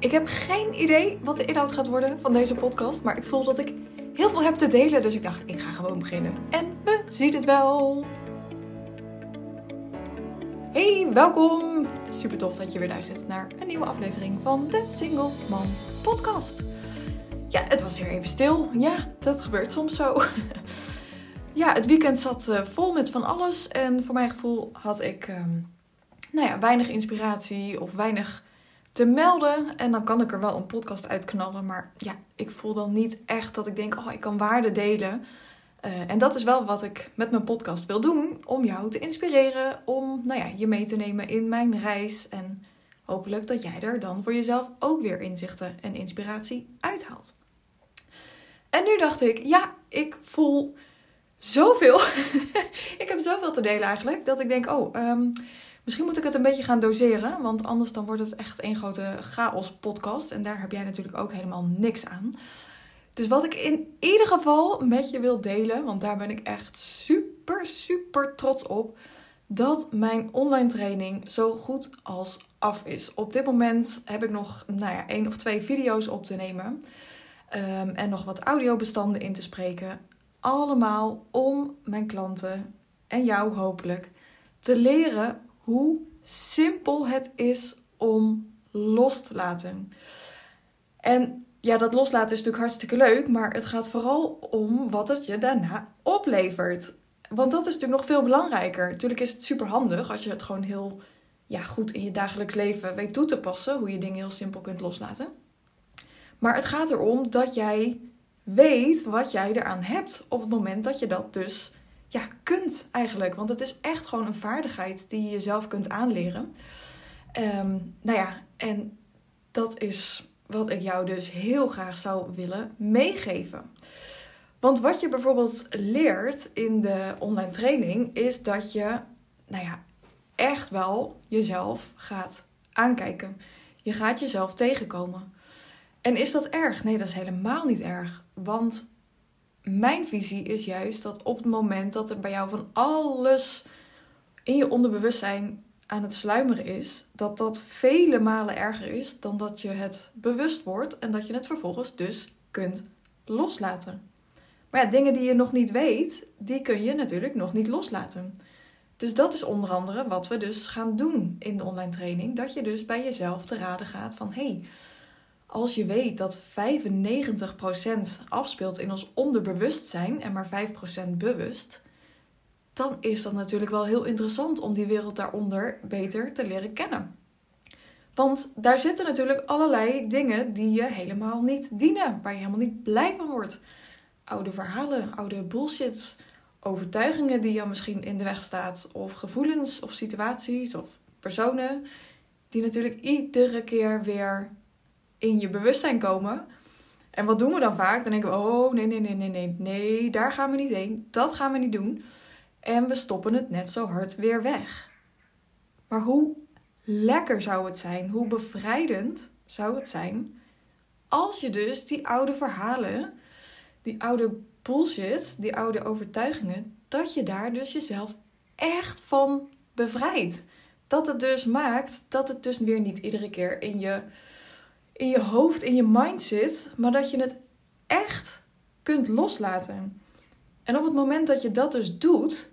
Ik heb geen idee wat de inhoud gaat worden van deze podcast, maar ik voel dat ik heel veel heb te delen, dus ik dacht, ik ga gewoon beginnen. En we zien het wel. Hey, welkom! Super tof dat je weer luistert naar een nieuwe aflevering van de Single Man Podcast. Ja, het was weer even stil. Ja, dat gebeurt soms zo. ja, het weekend zat eh, vol met van alles en voor mijn gevoel had ik, ehm, nou ja, weinig inspiratie of weinig te melden. En dan kan ik er wel een podcast uitknallen. Maar ja, ik voel dan niet echt dat ik denk, oh, ik kan waarde delen. Uh, en dat is wel wat ik met mijn podcast wil doen. Om jou te inspireren. Om nou ja, je mee te nemen in mijn reis. En hopelijk dat jij er dan voor jezelf ook weer inzichten en inspiratie uithaalt. En nu dacht ik, ja, ik voel zoveel. ik heb zoveel te delen eigenlijk. Dat ik denk, oh, um, Misschien moet ik het een beetje gaan doseren, want anders dan wordt het echt een grote chaos podcast. En daar heb jij natuurlijk ook helemaal niks aan. Dus wat ik in ieder geval met je wil delen, want daar ben ik echt super, super trots op, dat mijn online training zo goed als af is. Op dit moment heb ik nog nou ja, één of twee video's op te nemen um, en nog wat audiobestanden in te spreken. Allemaal om mijn klanten en jou hopelijk te leren hoe simpel het is om los te laten. En ja, dat loslaten is natuurlijk hartstikke leuk, maar het gaat vooral om wat het je daarna oplevert. Want dat is natuurlijk nog veel belangrijker. Natuurlijk is het super handig als je het gewoon heel ja, goed in je dagelijks leven weet toe te passen, hoe je dingen heel simpel kunt loslaten. Maar het gaat erom dat jij weet wat jij eraan hebt op het moment dat je dat dus ja, kunt eigenlijk. Want het is echt gewoon een vaardigheid die je jezelf kunt aanleren. Um, nou ja, en dat is wat ik jou dus heel graag zou willen meegeven. Want wat je bijvoorbeeld leert in de online training is dat je, nou ja, echt wel jezelf gaat aankijken. Je gaat jezelf tegenkomen. En is dat erg? Nee, dat is helemaal niet erg. Want mijn visie is juist dat op het moment dat er bij jou van alles in je onderbewustzijn aan het sluimeren is, dat dat vele malen erger is dan dat je het bewust wordt en dat je het vervolgens dus kunt loslaten. Maar ja, dingen die je nog niet weet, die kun je natuurlijk nog niet loslaten. Dus dat is onder andere wat we dus gaan doen in de online training. Dat je dus bij jezelf te raden gaat van hé, hey, als je weet dat 95% afspeelt in ons onderbewustzijn en maar 5% bewust, dan is dat natuurlijk wel heel interessant om die wereld daaronder beter te leren kennen. Want daar zitten natuurlijk allerlei dingen die je helemaal niet dienen, waar je helemaal niet blij van wordt. Oude verhalen, oude bullshits, overtuigingen die jou misschien in de weg staat, of gevoelens of situaties of personen die natuurlijk iedere keer weer in je bewustzijn komen. En wat doen we dan vaak? Dan denken we: oh nee, nee, nee, nee, nee, nee, daar gaan we niet heen. Dat gaan we niet doen. En we stoppen het net zo hard weer weg. Maar hoe lekker zou het zijn, hoe bevrijdend zou het zijn als je dus die oude verhalen, die oude bullshit, die oude overtuigingen, dat je daar dus jezelf echt van bevrijdt. Dat het dus maakt dat het dus weer niet iedere keer in je in je hoofd, in je mind zit, maar dat je het echt kunt loslaten. En op het moment dat je dat dus doet,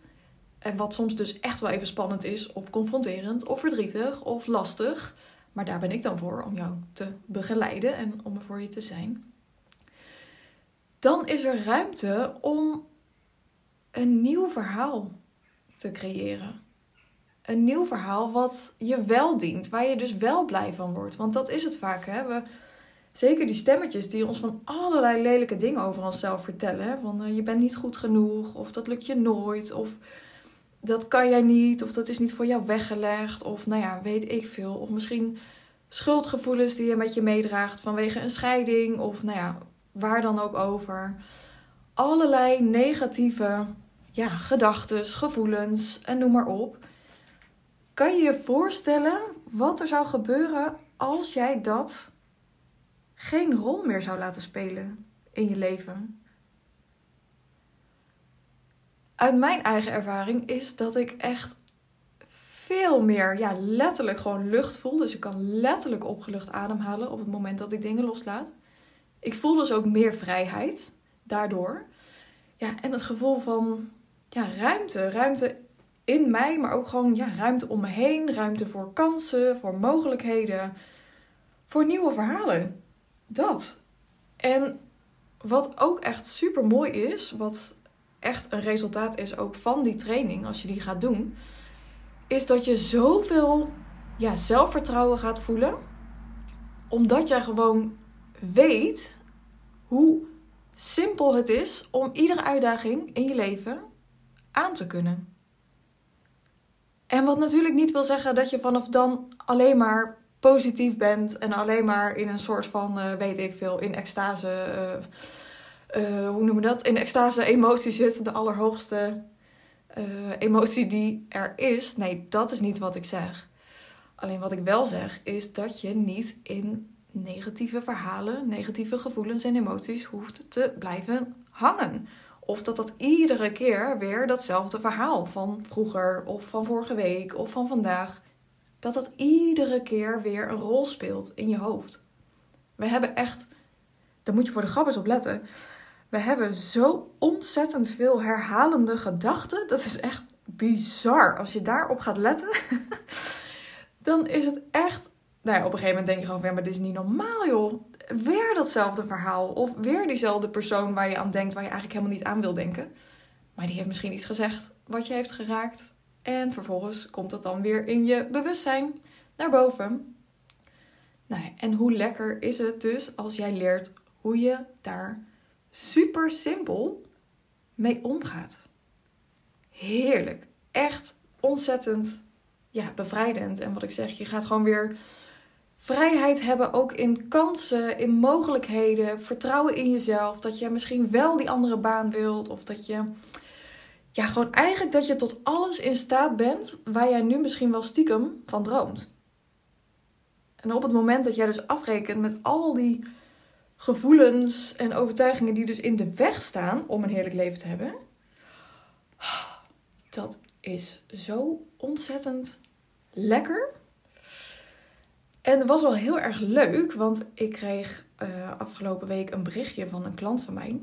en wat soms dus echt wel even spannend is, of confronterend, of verdrietig, of lastig, maar daar ben ik dan voor om jou te begeleiden en om er voor je te zijn, dan is er ruimte om een nieuw verhaal te creëren een nieuw verhaal wat je wel dient, waar je dus wel blij van wordt. Want dat is het vaak. Hè? We, zeker die stemmetjes die ons van allerlei lelijke dingen over onszelf vertellen. Van uh, je bent niet goed genoeg, of dat lukt je nooit, of dat kan jij niet, of dat is niet voor jou weggelegd, of nou ja, weet ik veel. Of misschien schuldgevoelens die je met je meedraagt vanwege een scheiding, of nou ja, waar dan ook over. Allerlei negatieve ja, gedachten, gevoelens en noem maar op kan je je voorstellen wat er zou gebeuren als jij dat geen rol meer zou laten spelen in je leven? Uit mijn eigen ervaring is dat ik echt veel meer, ja, letterlijk gewoon lucht voel. Dus ik kan letterlijk opgelucht ademhalen op het moment dat ik dingen loslaat. Ik voel dus ook meer vrijheid daardoor. Ja, en het gevoel van ja, ruimte. Ruimte in mij, maar ook gewoon ja, ruimte om me heen. Ruimte voor kansen, voor mogelijkheden, voor nieuwe verhalen. Dat. En wat ook echt super mooi is, wat echt een resultaat is ook van die training, als je die gaat doen, is dat je zoveel ja, zelfvertrouwen gaat voelen. Omdat jij gewoon weet hoe simpel het is om iedere uitdaging in je leven aan te kunnen. En wat natuurlijk niet wil zeggen dat je vanaf dan alleen maar positief bent en alleen maar in een soort van, uh, weet ik veel, in extase, uh, uh, hoe noemen we dat? In extase emotie zit, de allerhoogste emotie die er is. Nee, dat is niet wat ik zeg. Alleen wat ik wel zeg is dat je niet in negatieve verhalen, negatieve gevoelens en emoties hoeft te blijven hangen. Of dat dat iedere keer weer datzelfde verhaal van vroeger of van vorige week of van vandaag, dat dat iedere keer weer een rol speelt in je hoofd. We hebben echt, daar moet je voor de grap eens op letten. We hebben zo ontzettend veel herhalende gedachten. Dat is echt bizar. Als je daarop gaat letten, dan is het echt nou ja, op een gegeven moment denk je gewoon maar dit is niet normaal, joh. Weer datzelfde verhaal. Of weer diezelfde persoon waar je aan denkt, waar je eigenlijk helemaal niet aan wil denken. Maar die heeft misschien iets gezegd wat je heeft geraakt. En vervolgens komt dat dan weer in je bewustzijn naar boven. Nou, en hoe lekker is het dus als jij leert hoe je daar super simpel mee omgaat. Heerlijk. Echt ontzettend ja, bevrijdend. En wat ik zeg, je gaat gewoon weer vrijheid hebben ook in kansen, in mogelijkheden, vertrouwen in jezelf. Dat je misschien wel die andere baan wilt of dat je ja, gewoon eigenlijk dat je tot alles in staat bent waar jij nu misschien wel stiekem van droomt. En op het moment dat jij dus afrekent met al die gevoelens en overtuigingen die dus in de weg staan om een heerlijk leven te hebben, dat is zo ontzettend lekker. En het was wel heel erg leuk, want ik kreeg uh, afgelopen week een berichtje van een klant van mij.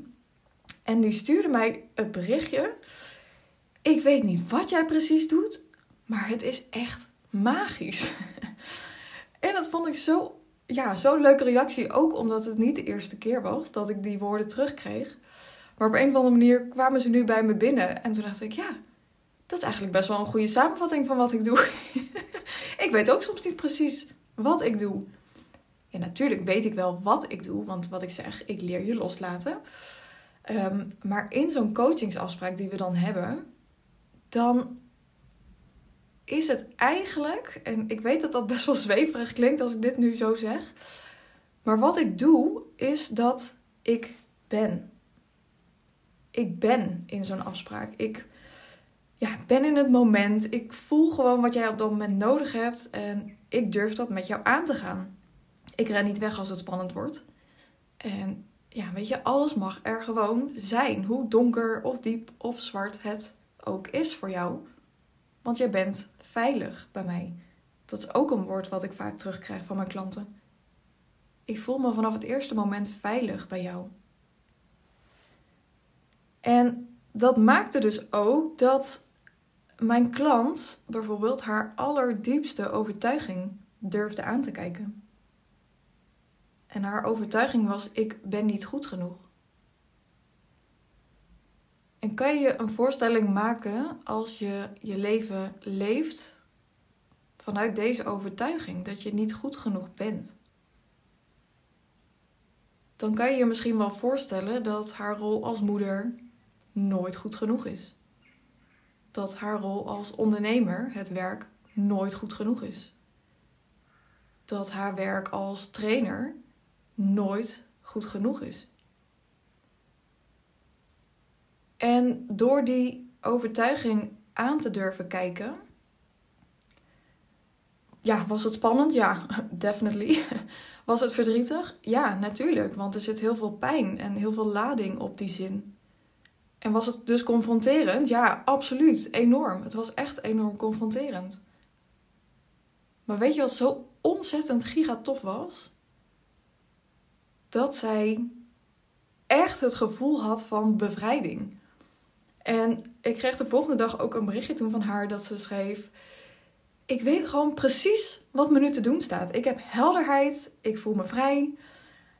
En die stuurde mij het berichtje. Ik weet niet wat jij precies doet, maar het is echt magisch. en dat vond ik zo, ja, zo'n leuke reactie. Ook omdat het niet de eerste keer was dat ik die woorden terugkreeg. Maar op een of andere manier kwamen ze nu bij me binnen. En toen dacht ik, ja, dat is eigenlijk best wel een goede samenvatting van wat ik doe. ik weet ook soms niet precies wat ik doe. Ja, natuurlijk weet ik wel wat ik doe, want wat ik zeg, ik leer je loslaten. Um, maar in zo'n coachingsafspraak die we dan hebben, dan is het eigenlijk, en ik weet dat dat best wel zweverig klinkt als ik dit nu zo zeg, maar wat ik doe is dat ik ben. Ik ben in zo'n afspraak. Ik ja, ben in het moment. Ik voel gewoon wat jij op dat moment nodig hebt. En ik durf dat met jou aan te gaan. Ik ren niet weg als het spannend wordt. En ja, weet je, alles mag er gewoon zijn. Hoe donker of diep of zwart het ook is voor jou. Want jij bent veilig bij mij. Dat is ook een woord wat ik vaak terugkrijg van mijn klanten. Ik voel me vanaf het eerste moment veilig bij jou. En dat maakte dus ook dat mijn klant bijvoorbeeld haar allerdiepste overtuiging durfde aan te kijken. En haar overtuiging was: ik ben niet goed genoeg. En kan je een voorstelling maken als je je leven leeft vanuit deze overtuiging dat je niet goed genoeg bent? Dan kan je je misschien wel voorstellen dat haar rol als moeder nooit goed genoeg is dat haar rol als ondernemer, het werk, nooit goed genoeg is. Dat haar werk als trainer nooit goed genoeg is. En door die overtuiging aan te durven kijken, ja, was het spannend? Ja, definitely. Was het verdrietig? Ja, natuurlijk, want er zit heel veel pijn en heel veel lading op die zin. En was het dus confronterend? Ja, absoluut. Enorm. Het was echt enorm confronterend. Maar weet je wat zo ontzettend gigatof was? Dat zij echt het gevoel had van bevrijding. En ik kreeg de volgende dag ook een berichtje toen van haar dat ze schreef: Ik weet gewoon precies wat me nu te doen staat. Ik heb helderheid, ik voel me vrij.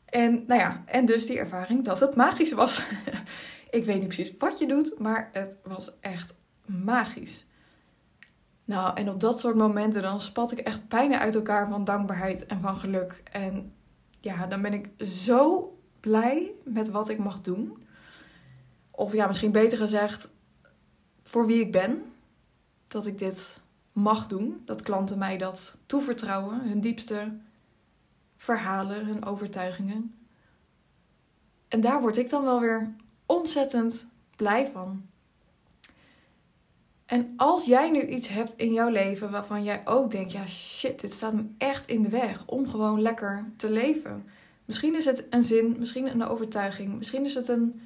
En nou ja, en dus die ervaring dat het magisch was. ik weet niet precies wat je doet, maar het was echt magisch. Nou, en op dat soort momenten dan spat ik echt bijna uit elkaar van dankbaarheid en van geluk. En ja, dan ben ik zo blij met wat ik mag doen. Of ja, misschien beter gezegd, voor wie ik ben. Dat ik dit mag doen. Dat klanten mij dat toevertrouwen. Hun diepste verhalen, hun overtuigingen. En daar word ik dan wel weer ontzettend blij van. En als jij nu iets hebt in jouw leven waarvan jij ook denkt: ja, shit, dit staat me echt in de weg om gewoon lekker te leven. Misschien is het een zin, misschien een overtuiging, misschien is het een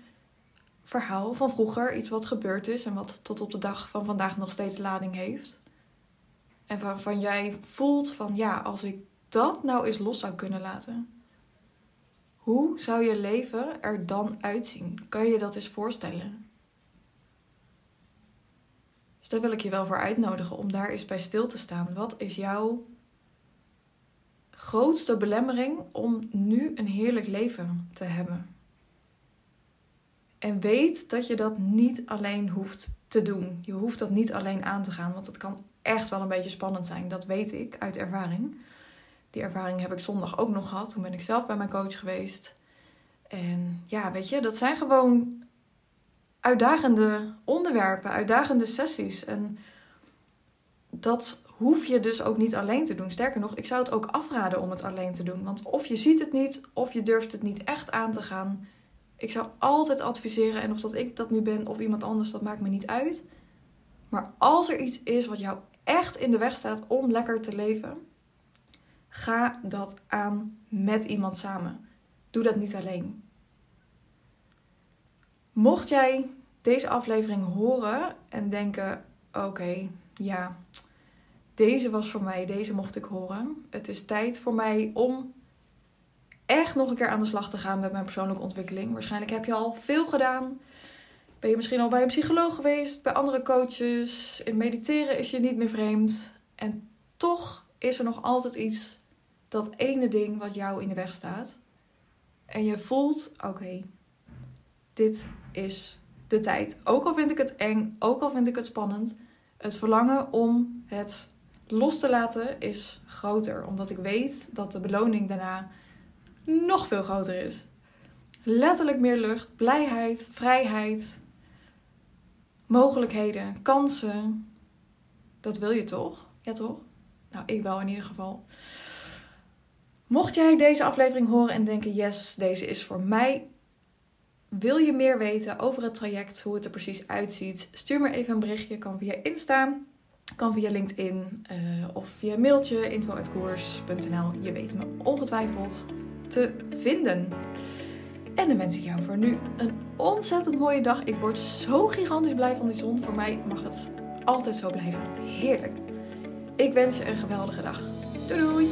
verhaal van vroeger, iets wat gebeurd is en wat tot op de dag van vandaag nog steeds lading heeft. En waarvan jij voelt van ja, als ik dat nou eens los zou kunnen laten. Hoe zou je leven er dan uitzien? Kan je je dat eens voorstellen? Dus daar wil ik je wel voor uitnodigen om daar eens bij stil te staan. Wat is jouw grootste belemmering om nu een heerlijk leven te hebben? En weet dat je dat niet alleen hoeft te doen. Je hoeft dat niet alleen aan te gaan, want het kan echt wel een beetje spannend zijn. Dat weet ik uit ervaring. Die ervaring heb ik zondag ook nog gehad. Toen ben ik zelf bij mijn coach geweest. En ja, weet je, dat zijn gewoon uitdagende onderwerpen, uitdagende sessies. En dat hoef je dus ook niet alleen te doen. Sterker nog, ik zou het ook afraden om het alleen te doen. Want of je ziet het niet, of je durft het niet echt aan te gaan. Ik zou altijd adviseren, en of dat ik dat nu ben of iemand anders, dat maakt me niet uit. Maar als er iets is wat jou echt in de weg staat om lekker te leven, ga dat aan met iemand samen. Doe dat niet alleen. Mocht jij deze aflevering horen en denken: oké, ja, deze was voor mij, deze mocht ik horen. Het is tijd voor mij om echt nog een keer aan de slag te gaan met mijn persoonlijke ontwikkeling. Waarschijnlijk heb je al veel gedaan. Ben je misschien al bij een psycholoog geweest, bij andere coaches. In mediteren is je niet meer vreemd. En toch is er nog altijd iets, dat ene ding wat jou in de weg staat. En je voelt: oké, dit is de tijd. Ook al vind ik het eng, ook al vind ik het spannend. Het verlangen om het los te laten is groter. Omdat ik weet dat de beloning daarna nog veel groter is. Letterlijk meer lucht, blijheid, vrijheid, mogelijkheden, kansen. Dat wil je toch? Ja, toch? Nou, ik wel in ieder geval. Mocht jij deze aflevering horen en denken: yes, deze is voor mij. Wil je meer weten over het traject, hoe het er precies uitziet? Stuur me even een berichtje. Kan via Insta, kan via LinkedIn uh, of via mailtje info.koers.nl. Je weet me ongetwijfeld te vinden. En dan wens ik jou voor nu een ontzettend mooie dag. Ik word zo gigantisch blij van die zon. Voor mij mag het altijd zo blijven. Heerlijk. Ik wens je een geweldige dag. Doei doei!